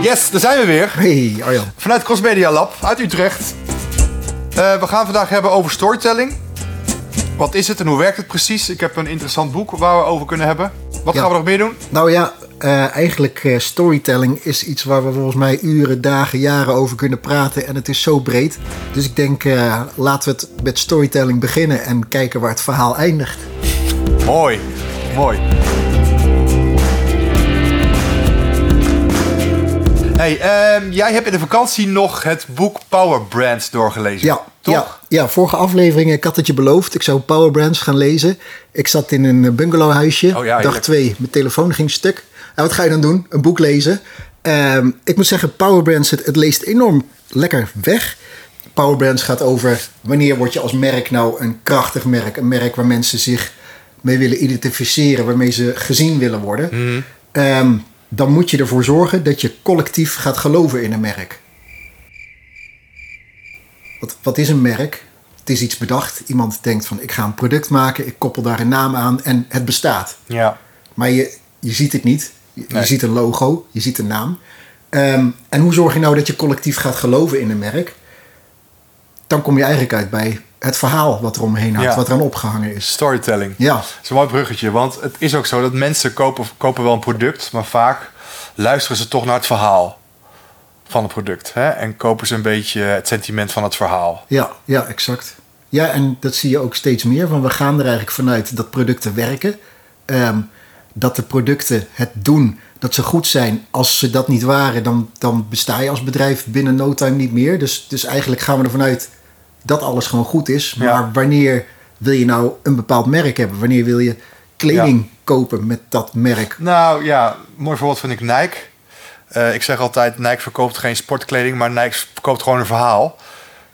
Yes, daar zijn we weer. Hey Arjan. Vanuit Crossmedia Lab uit Utrecht. Uh, we gaan vandaag hebben over storytelling. Wat is het en hoe werkt het precies? Ik heb een interessant boek waar we over kunnen hebben. Wat gaan we nog meer doen? Nou ja, uh, eigenlijk uh, storytelling is iets waar we volgens mij uren, dagen, jaren over kunnen praten. En het is zo breed. Dus ik denk, uh, laten we het met storytelling beginnen en kijken waar het verhaal eindigt. Mooi, mooi. Hey, uh, jij hebt in de vakantie nog het boek Power Brands doorgelezen. Ja, toch? Ja, ja, vorige aflevering, ik had het je beloofd. Ik zou Power Brands gaan lezen. Ik zat in een bungalowhuisje. Oh ja, dag twee, mijn telefoon ging stuk. En wat ga je dan doen? Een boek lezen. Um, ik moet zeggen, Power Brands, het, het leest enorm lekker weg. Power Brands gaat over wanneer word je als merk nou een krachtig merk. Een merk waar mensen zich mee willen identificeren, waarmee ze gezien willen worden. Um, dan moet je ervoor zorgen dat je collectief gaat geloven in een merk. Wat, wat is een merk? Het is iets bedacht. Iemand denkt van ik ga een product maken, ik koppel daar een naam aan en het bestaat. Ja. Maar je, je ziet het niet. Je, Nee. je ziet een logo, je ziet een naam. Ehm, en hoe zorg je nou dat je collectief gaat geloven in een merk? Dan kom je eigenlijk uit bij het verhaal wat er omheen hangt, Ja. wat eraan opgehangen is. Storytelling. Ja, Dat is een mooi bruggetje, want het is ook zo dat mensen kopen, kopen wel een product, maar vaak luisteren ze toch naar het verhaal van het product. Hè? En kopen ze een beetje het sentiment van het verhaal. ja, ja, exact. Ja, en dat zie je ook steeds meer. Want we gaan er eigenlijk vanuit dat producten werken. Ehm, dat de producten het doen, dat ze goed zijn. Als ze dat niet waren, dan, dan besta je als bedrijf binnen no time niet meer. Dus, dus eigenlijk gaan we ervan uit dat alles gewoon goed is. Maar Ja. wanneer wil je nou een bepaald merk hebben? Wanneer wil je kleding kopen met dat merk? Nou ja, mooi voorbeeld vind ik Nike. Eh, ik zeg altijd, Nike verkoopt geen sportkleding, maar Nike verkoopt gewoon een verhaal.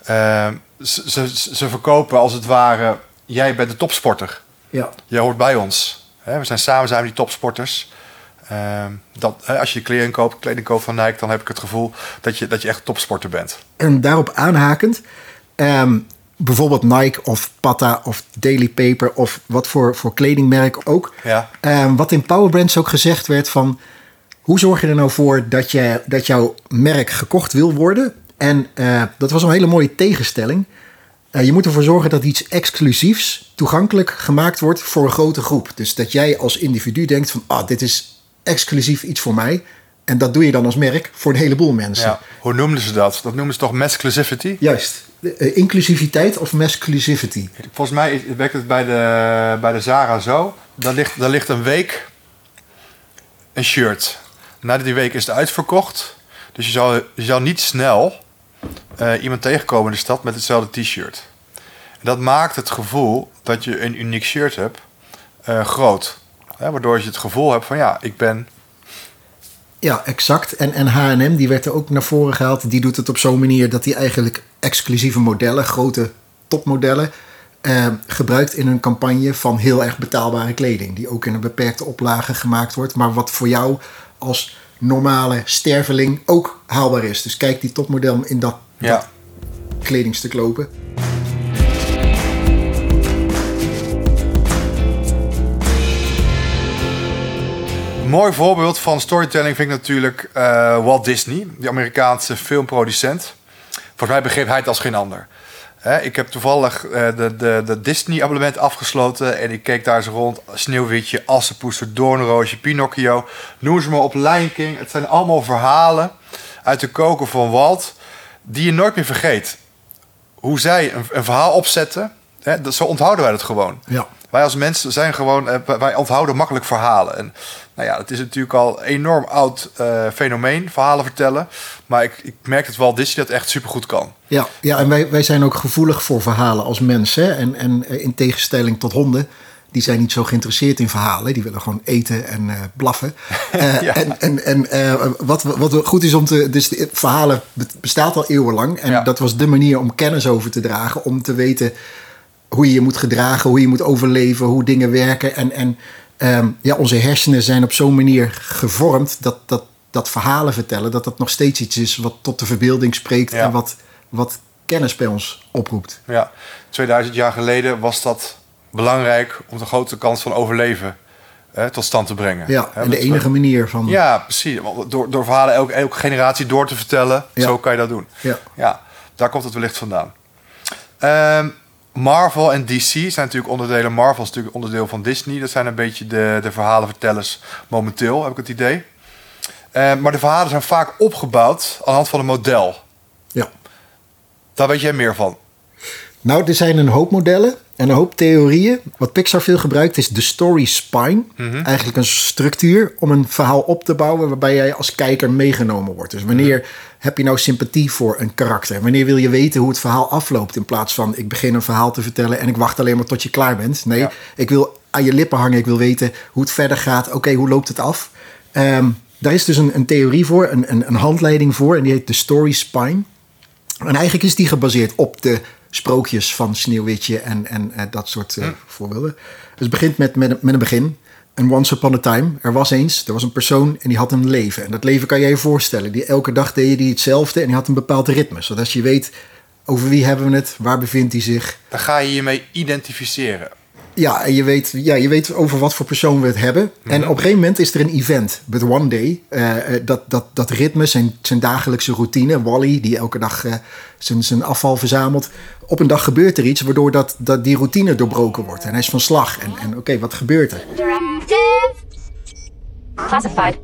Eh, ze, ze, ze verkopen als het ware, jij bent de topsporter. Ja, Jij hoort bij ons. Hè, we zijn samen zijn we die topsporters. Ehm, dat, als je kleding koopt, kleding koopt van Nike, dan heb ik het gevoel dat je, dat je echt topsporter bent. En daarop aanhakend, ehm, bijvoorbeeld Nike of Pata of Daily Paper of wat voor, voor kledingmerk ook. Ja. Ehm, wat in Power Brands ook gezegd werd van... hoe zorg je er nou voor dat, je, dat jouw merk gekocht wil worden? En eh, dat was een hele mooie tegenstelling. Eh, je moet ervoor zorgen dat iets exclusiefs toegankelijk gemaakt wordt voor een grote groep. Dus dat jij als individu denkt van... ah, dit is exclusief iets voor mij. En dat doe je dan als merk voor een heleboel mensen. Ja. Hoe noemden ze dat? Dat noemen ze toch masculinity? Juist. Eh, inclusiviteit of masculinity. Volgens mij werkt het bij de, bij de Zara zo. Daar ligt, daar ligt een week een shirt. Na die week is het uitverkocht. Dus je zal, je zal niet snel eh, iemand tegenkomen in de stad met hetzelfde t-shirt. Dat maakt het gevoel dat je een uniek shirt hebt eh, groot. Hè, waardoor je het gevoel hebt van ja, ik ben... Ja, exact. En, en H&M, die werd er ook naar voren gehaald. Die doet het op zo'n manier dat hij eigenlijk exclusieve modellen, grote topmodellen, eh, gebruikt in een campagne van heel erg betaalbare kleding. Die ook in een beperkte oplage gemaakt wordt. Maar wat voor jou als normale sterveling ook haalbaar is. Dus kijk die topmodel in dat, Ja. dat kledingstuk lopen. Mooi voorbeeld van storytelling vind ik natuurlijk eh, Walt Disney, die Amerikaanse filmproducent. Volgens mij begreep hij het als geen ander. Ik heb toevallig eh, de, de, de Disney-abonnement afgesloten en ik keek daar eens rond. Sneeuwwitje, Assenpoester, Doornroosje, Pinocchio. Noem ze maar op, Lion King. Het zijn allemaal verhalen uit de koken van Walt die je nooit meer vergeet. Hoe zij een, een verhaal opzetten, hè, dat, zo onthouden wij dat gewoon. Ja. Wij als mensen zijn gewoon, eh, wij onthouden makkelijk verhalen. En nou ja, het is natuurlijk al een enorm oud eh, fenomeen, verhalen vertellen. Maar ik, ik merk dat Walt Disney dat echt supergoed kan. Ja, ja en wij, wij zijn ook gevoelig voor verhalen als mensen. En, en eh, in tegenstelling tot honden, die zijn niet zo geïnteresseerd in verhalen. Die willen gewoon eten en blaffen. Ja. En, en, en wat, wat goed is om te... Dus de, verhalen be- bestaat al eeuwenlang. En Ja. dat was de manier om kennis over te dragen. Om te weten hoe je je moet gedragen, hoe je moet overleven, hoe dingen werken. En, en ehm, ja, onze hersenen zijn op zo'n manier gevormd dat, dat, dat verhalen vertellen, dat dat nog steeds iets is wat tot de verbeelding spreekt Ja. en wat, wat kennis bij ons oproept. Ja, 2000 jaar geleden was dat belangrijk om de grote kans van overleven tot stand te brengen. Ja, Hè, en de enige manier van... Ja, precies. Door, door verhalen elke, elke generatie door te vertellen, Ja. zo kan je dat doen. Ja. Ja, daar komt het wellicht vandaan. Ehm, Marvel en DC zijn natuurlijk onderdelen. Marvel is natuurlijk onderdeel van Disney. Dat zijn een beetje de, de verhalenvertellers momenteel, heb ik het idee. Ehm, maar de verhalen zijn vaak opgebouwd aan de hand van een model. Ja. Daar weet jij meer van. Nou, er zijn een hoop modellen en een hoop theorieën. Wat Pixar veel gebruikt is de story spine. Eigenlijk een structuur om een verhaal op te bouwen waarbij jij als kijker meegenomen wordt. Dus wanneer heb je nou sympathie voor een karakter? Wanneer wil je weten hoe het verhaal afloopt in plaats van ik begin een verhaal te vertellen en ik wacht alleen maar tot je klaar bent. Nee, Ja. ik wil aan je lippen hangen. Ik wil weten hoe het verder gaat. Oké, hoe loopt het af? Ehm, daar is dus een, een theorie voor, een, een, een handleiding voor en die heet de story spine. En eigenlijk is die gebaseerd op de sprookjes van Sneeuwwitje en, en eh, dat soort eh, voorbeelden. Dus het begint met, met, een- met een begin. En once upon a time, er was eens, er was een persoon en die had een leven. En dat leven kan je je voorstellen. Die, elke dag deed hij hetzelfde en die had een bepaald ritme. Zodat je weet, over wie hebben we het, waar bevindt hij zich. Daar ga je je mee identificeren. Ja, en je weet, ja, je weet over wat voor persoon we het hebben. En op een gegeven moment is er een event. But one day, eh, eh, dat, dat, dat ritme, zijn, zijn dagelijkse routine. Wally, die elke dag eh, zijn, zijn afval verzamelt. Op een dag gebeurt er iets waardoor dat, dat die routine doorbroken wordt. En hij is van slag. En, en oké, wat gebeurt er? Directive. Classified.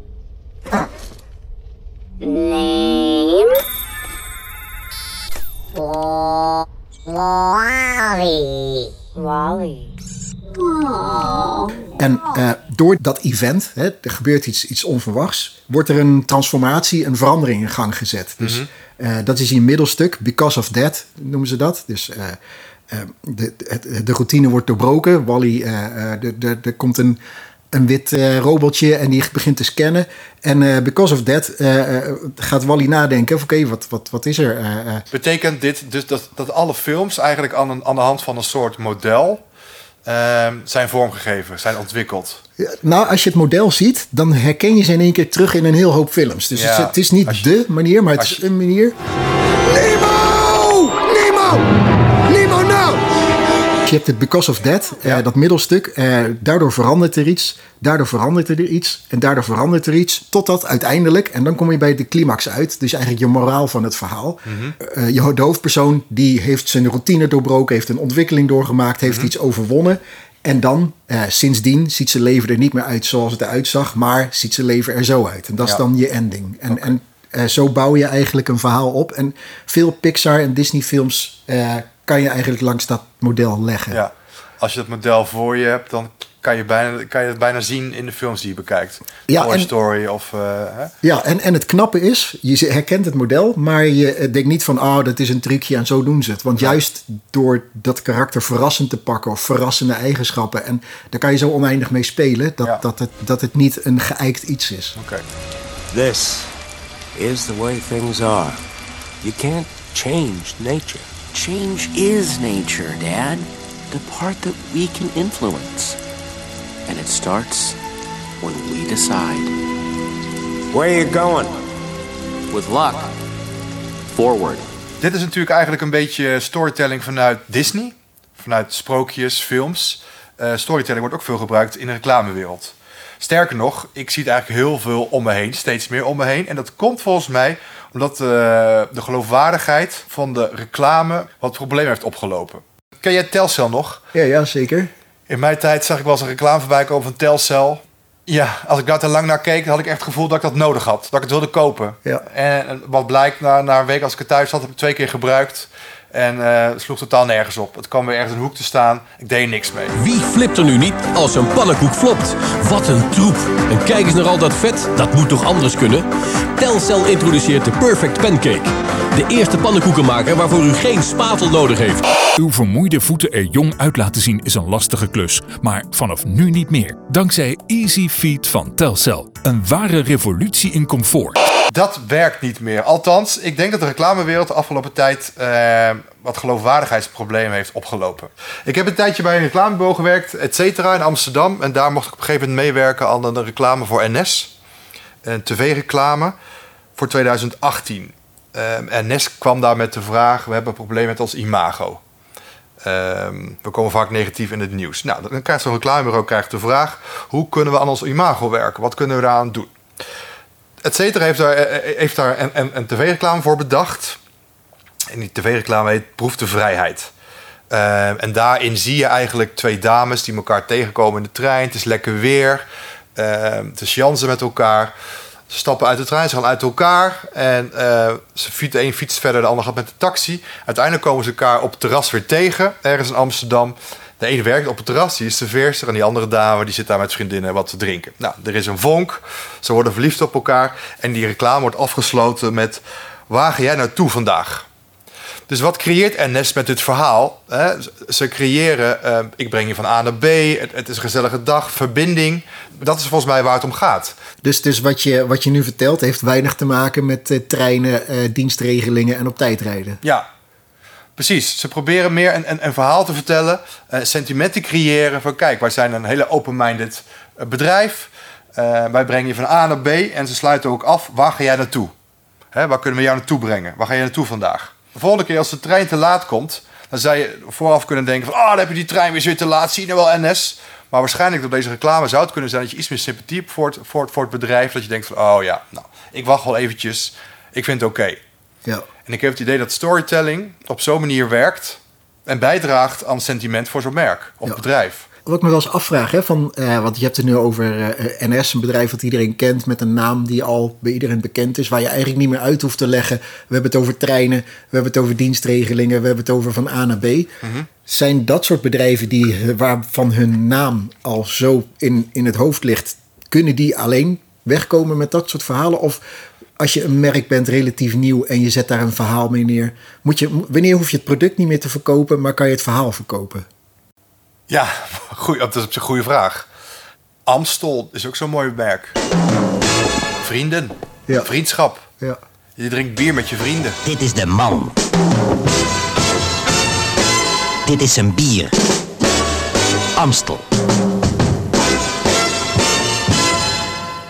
Name. En eh, door dat event, hè, er gebeurt iets, iets onverwachts, wordt er een transformatie, een verandering in gang gezet. Dus eh, dat is een middelstuk, because of that noemen ze dat. Dus eh, de, de, de routine wordt doorbroken. Wally, de- de- er komt een, een wit robotje en die begint te scannen. En because of that gaat Wally nadenken, oké, wat, wat, wat is er? Betekent dit dus dat, dat alle films eigenlijk aan, een, aan de hand van een soort model ehm, zijn vormgegeven, zijn ontwikkeld? Nou, als je het model ziet, dan herken je ze in één keer terug in een heel hoop films. Dus Ja, het, is- het is niet je- de manier, maar het is een manier. Je hebt het because of that, eh, dat middelstuk. eh, daardoor verandert er iets, daardoor verandert er iets en daardoor verandert er iets. Totdat uiteindelijk, en dan kom je bij de climax uit. Dus eigenlijk je moraal van het verhaal. Eh, je, de hoofdpersoon die heeft zijn routine doorbroken, heeft een ontwikkeling doorgemaakt, heeft iets overwonnen. En dan, eh, sindsdien, ziet zijn leven er niet meer uit zoals het eruit zag, maar ziet zijn leven er zo uit. En dat is dan je ending. En, en eh, zo bouw je eigenlijk een verhaal op. En veel Pixar en Disney films eh, kan je eigenlijk langs dat model leggen. Ja. Als je dat model voor je hebt, dan kan je, bijna, kan je het bijna zien in de films die je bekijkt. Ja, Toy en- Story of... eh, hè? Ja, en, en het knappe is, je herkent het model, maar je eh, denkt niet van, oh, dat is een trucje en zo doen ze het. Want juist door dat karakter verrassend te pakken of verrassende eigenschappen, en daar kan je zo oneindig mee spelen, dat, Ja. dat, het, dat het niet een geëikt iets is. Oké. This is the way things are. You can't change nature. Change is nature, Dad. The part that we can influence. And it starts when we decide. Where are you going? With luck, forward. Dit is natuurlijk eigenlijk een beetje storytelling vanuit Disney. Vanuit sprookjes, films. Eh, storytelling wordt ook veel gebruikt in de reclamewereld. Sterker nog, ik zie het eigenlijk heel veel om me heen. Steeds meer om me heen. En dat komt volgens mij omdat eh, de geloofwaardigheid van de reclame wat probleem heeft opgelopen. Ken jij Telcel nog? Ja, ja, zeker. In mijn tijd zag ik wel eens een reclame voorbij komen van Telcel. Ja, als ik daar te lang naar keek, had ik echt het gevoel dat ik dat nodig had. Dat ik het wilde kopen. Ja. En, en wat blijkt, na, na een week als ik het thuis had, heb ik het twee keer gebruikt. En eh, het sloeg totaal nergens op. Het kwam weer ergens in een hoek te staan. Ik deed er niks mee. Wie flipt er nu niet als een pannenkoek flopt? Wat een troep. En kijk eens naar al dat vet. Dat moet toch anders kunnen? Telcel introduceert de Perfect Pancake. De eerste pannenkoekenmaker waarvoor u geen spatel nodig heeft. Uw vermoeide voeten er jong uit laten zien is een lastige klus, maar vanaf nu niet meer. Dankzij Easy Feed van Telcel. Een ware revolutie in comfort. Dat werkt niet meer. Althans, ik denk dat de reclamewereld de afgelopen tijd eh, wat geloofwaardigheidsproblemen heeft opgelopen. Ik heb een tijdje bij een reclamebureau gewerkt, et cetera, in Amsterdam. En daar mocht ik op een gegeven moment meewerken aan de reclame voor NS. Een tv-reclame voor 2018. Eh, en NS kwam daar met de vraag, we hebben een probleem met ons imago. Ehm, we komen vaak negatief in het nieuws. Nou, dan krijgt zo'n reclamebureau krijgt de vraag... hoe kunnen we aan ons imago werken? Wat kunnen we daaraan doen? Et cetera heeft daar, eh, heeft daar een, een, een tv-reclame voor bedacht. En die tv-reclame heet Proef de Vrijheid. Ehm, en daarin zie je eigenlijk twee dames die elkaar tegenkomen in de trein. Het is lekker weer. Het is jansen met elkaar. Ze stappen uit de trein, ze gaan uit elkaar. En eh, ze fiets, de een fietst verder, de ander gaat met de taxi. Uiteindelijk komen ze elkaar op het terras weer tegen, ergens in Amsterdam. De ene werkt op het terras, die is serveerster. En die andere dame die zit daar met vriendinnen wat te drinken. Nou, er is een vonk. Ze worden verliefd op elkaar. En die reclame wordt afgesloten met... Waar ga jij naartoe vandaag? Dus wat creëert NS met dit verhaal? Hè? Ze creëren, eh, ik breng je van A naar B, het, het, is een gezellige dag, verbinding. Dat is volgens mij waar het om gaat. Dus, dus wat, je, wat je nu vertelt heeft weinig te maken met eh, treinen, eh, dienstregelingen en op tijd rijden. Ja, precies. Ze proberen meer een, een, een verhaal te vertellen, sentiment te creëren van kijk, wij zijn een hele open-minded bedrijf. Wij brengen je van A naar B en ze sluiten ook af, waar ga jij naartoe? Hè, waar kunnen we jou naartoe brengen? Waar ga je naartoe vandaag? De volgende keer als de trein te laat komt, dan zou je vooraf kunnen denken van... ah, dan heb je die trein weer te laat, zie je nou wel NS? Maar waarschijnlijk door deze reclame zou het kunnen zijn... dat je iets meer sympathie hebt voor het, voor het, voor het bedrijf. Dat je denkt van, oh ja, nou, ik wacht wel eventjes. Ik vind het oké. Ja. En ik heb het idee dat storytelling op zo'n manier werkt... en bijdraagt aan sentiment voor zo'n merk of Ja. bedrijf. Wat ik me wel eens afvraag, hè, van, eh, want je hebt het nu over eh, NS, een bedrijf dat iedereen kent met een naam die al bij iedereen bekend is, waar je eigenlijk niet meer uit hoeft te leggen. We hebben het over treinen, we hebben het over dienstregelingen, we hebben het over van A naar B. Zijn dat soort bedrijven die, eh, waarvan hun naam al zo in, in het hoofd ligt, kunnen die alleen wegkomen met dat soort verhalen? Of als je een merk bent, relatief nieuw, en je zet daar een verhaal mee neer, moet je, wanneer hoef je het product niet meer te verkopen, maar kan je het verhaal verkopen? Ja, goeie, dat is op zich een goede vraag. Amstel is ook zo'n mooi merk. Vrienden, Ja. vriendschap. Ja. Je drinkt bier met je vrienden. Dit is de man. Dit is een bier. Amstel.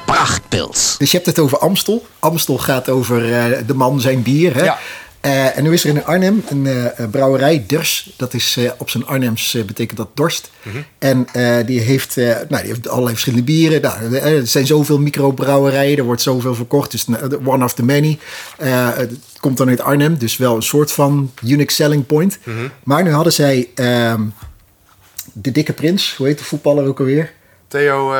Prachtpils. Dus je hebt het over Amstel. Amstel gaat over eh, de man, zijn bier. Hè? Ja. Eh, en nu is er in Arnhem een eh, brouwerij, Durs. Dat is eh, op zijn Arnhems betekent dat dorst. En eh, die, heeft, nou, die heeft allerlei verschillende bieren. Nou, er zijn zoveel microbrouwerijen, er wordt zoveel verkocht. Dus eh, one of the many. Het komt dan uit Arnhem, dus wel een soort van unique selling point. Maar nu hadden zij ehm, de dikke prins, hoe heet de voetballer ook alweer? Theo,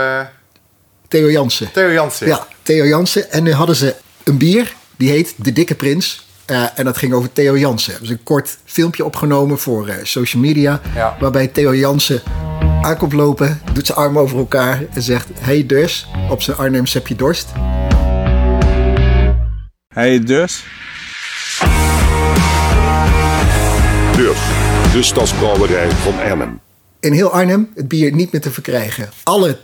Theo Jansen. Theo Jansen. Ja, Theo Jansen. En nu hadden ze een bier, die heet De Dikke Prins. Eh, en dat ging over Theo Jansen. Hebben ze een kort filmpje opgenomen voor eh, social media. Ja. Waarbij Theo Jansen aankomt lopen, doet zijn armen over elkaar en zegt... Hey dus, op zijn Arnhems heb je dorst. Hey, dus? Dus, de stadsbrouwerij van Arnhem. In heel Arnhem het bier niet meer te verkrijgen. Alle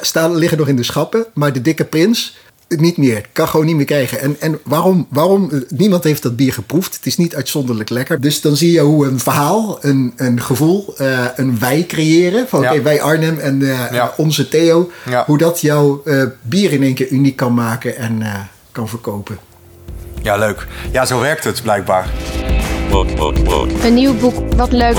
staan, liggen nog in de schappen. Maar de Dikke Prins niet meer. Kan gewoon niet meer krijgen. En, en waarom? waarom? Eh, Niemand heeft dat bier geproefd. Het is niet uitzonderlijk lekker. Dus dan zie je hoe een verhaal, een, een gevoel, eh, een wij creëren. Van Ja. oké, wij Arnhem en eh, Ja. onze Theo. Ja. Hoe dat jouw eh, bier in één keer uniek kan maken en eh, kan verkopen. Ja, leuk. Ja, zo werkt het blijkbaar. Een nieuw boek, wat leuk.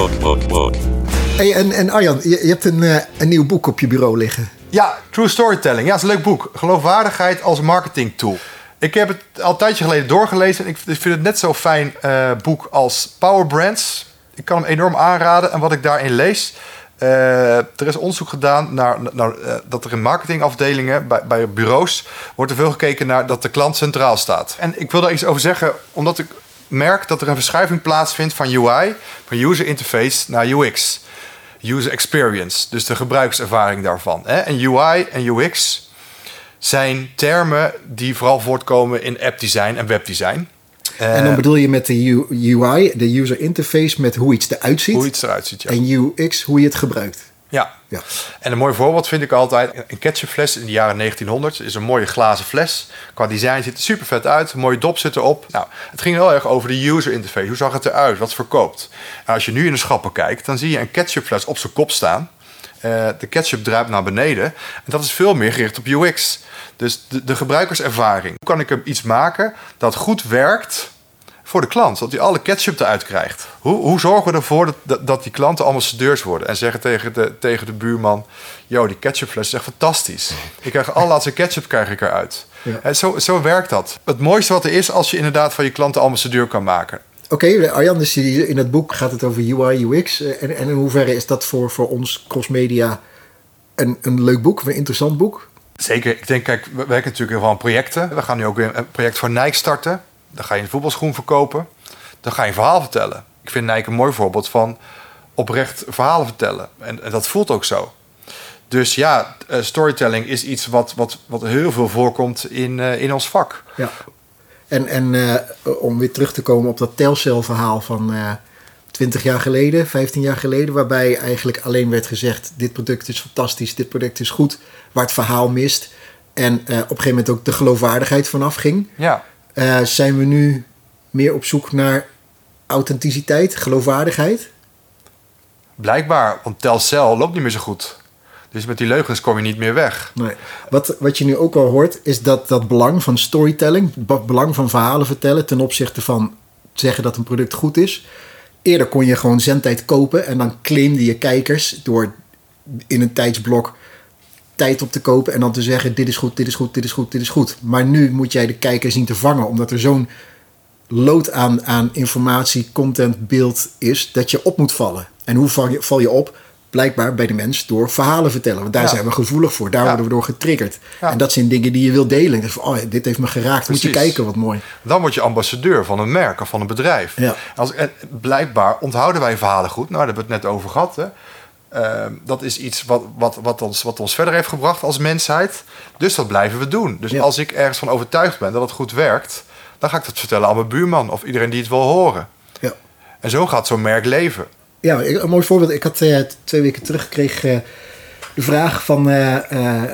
Hey, en, en Arjan, je, je hebt een, eh, een nieuw boek op je bureau liggen. Ja, True Storytelling. Ja, is een leuk boek. Geloofwaardigheid als marketing tool. Ik heb het al een tijdje geleden doorgelezen. En ik vind het net zo fijn eh, boek als Power Brands. Ik kan hem enorm aanraden. En wat ik daarin lees... eh, er is onderzoek gedaan naar, naar eh, dat er in marketingafdelingen bij, bij bureaus wordt er veel gekeken naar dat de klant centraal staat. En ik wil daar iets over zeggen, omdat ik merk dat er een verschuiving plaatsvindt van UI, van user interface naar UX user experience, dus de gebruikservaring daarvan. Hè? En UI en UX zijn termen die vooral voortkomen in app design en webdesign. Eh, en dan bedoel je met de UI, de user interface, met hoe iets eruit ziet. hoe iets eruit ziet. Ja. En UX, hoe je het gebruikt. Ja. Ja. En een mooi voorbeeld vind ik altijd een ketchupfles in de jaren 1900 is een mooie glazen fles. Qua design ziet het super vet uit, een mooie dop zit erop. Nou, het ging heel erg over de user interface. Hoe zag het eruit? Wat verkoopt? En als je nu in de schappen kijkt, dan zie je een ketchupfles op zijn kop staan. Eh, de ketchup druipt naar beneden. En dat is veel meer gericht op UX. Dus de, de gebruikerservaring. Hoe kan ik er iets maken dat goed werkt voor de klant. Dat hij alle ketchup eruit krijgt. Hoe, hoe zorgen we ervoor dat, dat, die klanten ambassadeurs worden? En zeggen tegen de, tegen de buurman... Yo, die ketchupfles is echt fantastisch. Ik krijg de allerlaatste ketchup krijg ik eruit. Ja. En zo, zo werkt dat. Het mooiste wat er is als je inderdaad van je klanten ambassadeur kan maken. Oké, Arjan, dus in het boek gaat het over UI, UX. eh, En, en in hoeverre is dat voor, voor ons crossmedia een, een leuk boek, een interessant boek? Zeker. Ik denk, kijk, we werken natuurlijk heel veel aan projecten. We gaan nu ook weer een project voor Nike starten. Dan ga je een voetbalschoen verkopen. Dan ga je een verhaal vertellen. Ik vind Nike een mooi voorbeeld van oprecht verhalen vertellen. En, en dat voelt ook zo. Dus ja, eh, storytelling is iets wat, wat, wat heel veel voorkomt in, eh, in ons vak. Ja. En, en eh, om weer terug te komen op dat Telcel-verhaal van eh 20 jaar geleden, 15 jaar geleden, waarbij eigenlijk alleen werd gezegd: dit product is fantastisch, dit product is goed, waar het verhaal mist. En op een gegeven moment ook de geloofwaardigheid vanaf ging. Ja, Eh, zijn we nu meer op zoek naar authenticiteit, geloofwaardigheid? blijkbaar. Want Telcel loopt niet meer zo goed. Dus met die leugens kom je niet meer weg. Nee. Wat, wat je nu ook al hoort, is dat dat belang van storytelling, het belang van verhalen vertellen ten opzichte van zeggen dat een product goed is. Eerder kon je gewoon zendtijd kopen en dan claimde je kijkers door in een tijdsblok tijd op te kopen en dan te zeggen: dit is goed, dit is goed, dit is goed, dit is goed. Maar nu moet jij de kijker zien te vangen, omdat er zo'n lood aan, aan informatie, content, beeld is dat je op moet vallen. En hoe val je, val je op? Blijkbaar bij de mens door verhalen vertellen. Want daar Ja. zijn we gevoelig voor. Daar Ja. worden we door getriggerd. Ja. En dat zijn dingen die je wil delen. Dus van, oh, dit heeft me geraakt. Moet je kijken, wat mooi. Dan word je ambassadeur van een merk of van een bedrijf. Ja. Als, en blijkbaar onthouden wij verhalen goed. Nou, daar hebben we het net over gehad. Hè. Ehm, dat is iets wat, wat, wat, ons, wat ons verder heeft gebracht als mensheid. Dus dat blijven we doen. Dus Ja. als ik ergens van overtuigd ben dat het goed werkt... dan ga ik dat vertellen aan mijn buurman of iedereen die het wil horen. Ja. En zo gaat zo'n merk leven. Ja, een mooi voorbeeld. Ik had eh, twee weken terug kreeg eh, de vraag van eh, eh,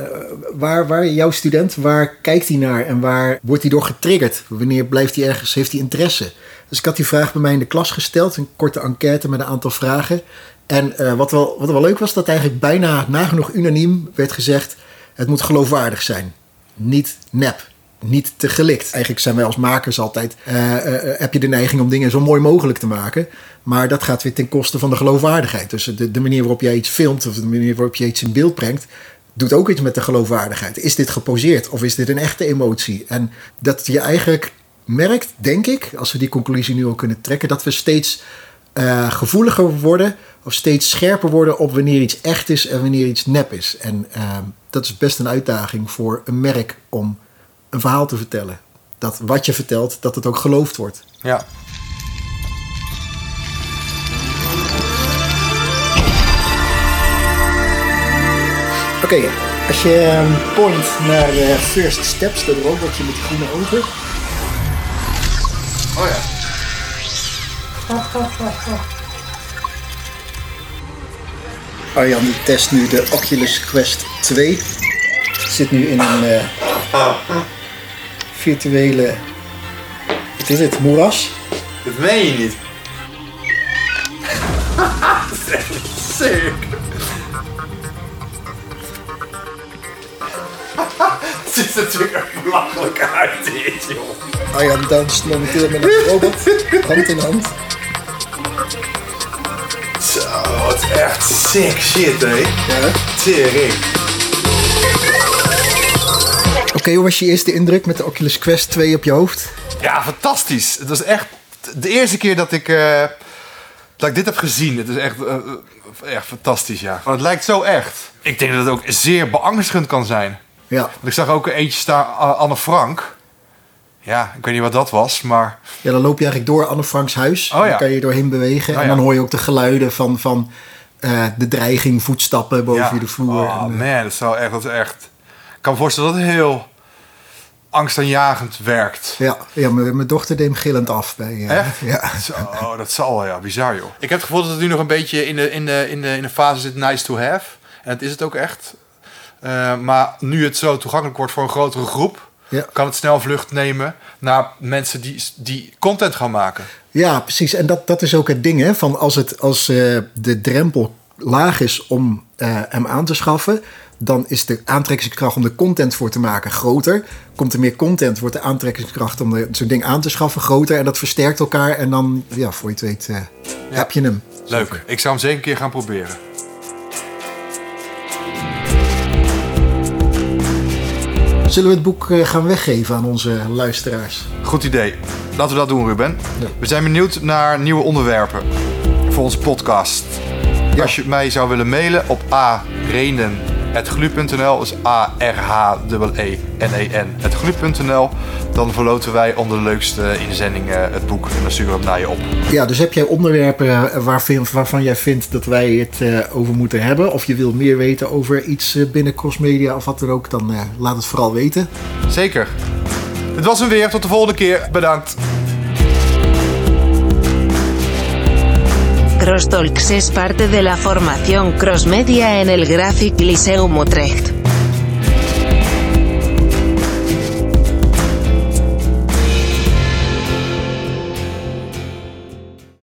waar, waar jouw student, waar kijkt hij naar en waar wordt hij door getriggerd? Wanneer blijft hij ergens, heeft hij interesse? Dus ik had die vraag bij mij in de klas gesteld, een korte enquête met een aantal vragen. En eh, wat, wel, wat wel leuk was, dat eigenlijk bijna nagenoeg unaniem werd gezegd, het moet geloofwaardig zijn, niet nep. Niet te gelikt. Eigenlijk zijn wij als makers altijd. eh, eh, heb je de neiging om dingen zo mooi mogelijk te maken. Maar dat gaat weer ten koste van de geloofwaardigheid. Dus de, de manier waarop jij iets filmt. of de manier waarop je iets in beeld brengt. doet ook iets met de geloofwaardigheid. Is dit geposeerd of is dit een echte emotie? En dat je eigenlijk merkt, denk ik. als we die conclusie nu al kunnen trekken. dat we steeds eh, gevoeliger worden. of steeds scherper worden op wanneer iets echt is en wanneer iets nep is. En dat is best een uitdaging voor een merk om een verhaal te vertellen. Dat wat je vertelt, dat het ook geloofd wordt. Ja. Oké, als je ehm, point naar eh, First Steps, dat robotje met die groene ogen. Oh ja. Arjan die test nu de Oculus Quest 2. Zit nu in een eh, virtuele. Wat is het? Moeras. Dat meen je niet. dat is echt sick. Het ziet er natuurlijk echt belachelijk uit, dit, joh. Arjan danst momenteel met een robot, hand in hand. Zo, het is echt sick shit, hé. Ja. Tering. Oké, hoe was je eerste indruk met de Oculus Quest 2 op je hoofd? Ja, fantastisch. Het was echt de eerste keer dat ik, eh, dat ik dit heb gezien. Het is echt, eh, eh, echt fantastisch, ja. Want het lijkt zo echt. Ik denk dat het ook zeer beangstigend kan zijn. Ja. Want ik zag ook een eentje staan, Anne Frank. Ja, ik weet niet wat dat was, maar... Ja, dan loop je eigenlijk door Anne Franks huis. Oh ja. Dan kan je doorheen bewegen. Oh en ja. dan hoor je ook de geluiden van, van de dreiging, voetstappen boven ja. de vloer. Oh En, man, dat zou echt, dat is echt... Ik kan me voorstellen dat het heel angstaanjagend werkt. ja, ja mijn, mijn dochter deed hem gillend af. Bij, eh, Echt? Ja. Zo, dat zal wel, ja. Bizar, joh. Ik heb het gevoel dat het nu nog een beetje in de, in de, in de, in de fase zit nice to have. En dat is het ook echt. Eh, maar nu het zo toegankelijk wordt voor een grotere groep... Ja. kan het snel vlucht nemen naar mensen die, die content gaan maken. Ja, precies. En dat, dat is ook het ding, hè? Van als, het, als eh, de drempel laag is om eh, hem aan te schaffen, dan is de aantrekkingskracht om de content voor te maken groter. Komt er meer content, wordt de aantrekkingskracht om zo'n ding aan te schaffen groter. En dat versterkt elkaar. En dan, ja, voor je het weet, eh, heb je hem. Leuk. Ik zou hem zeker een keer gaan proberen. Zullen we het boek eh, gaan weggeven aan onze luisteraars? Goed idee. Laten we dat doen, Ruben. We zijn benieuwd naar nieuwe onderwerpen voor onze podcast. Als je mij zou willen mailen op arenen.glu.nl, dus A-R-H-E-E-N-E-N, het glu.nl, dan verloten wij onder de leukste inzendingen het boek en dan sturen we hem naar je op. Ja, dus heb jij onderwerpen eh, waarvan, waarvan jij vindt dat wij het eh, over moeten hebben? Of je wil meer weten over iets eh, binnen Crossmedia of wat dan ook, dan eh, laat het vooral weten. Zeker. Dit was hem weer. Tot de volgende keer. Bedankt. Crosstalks es parte de la formación Crossmedia en el Graphic Lyceum Utrecht.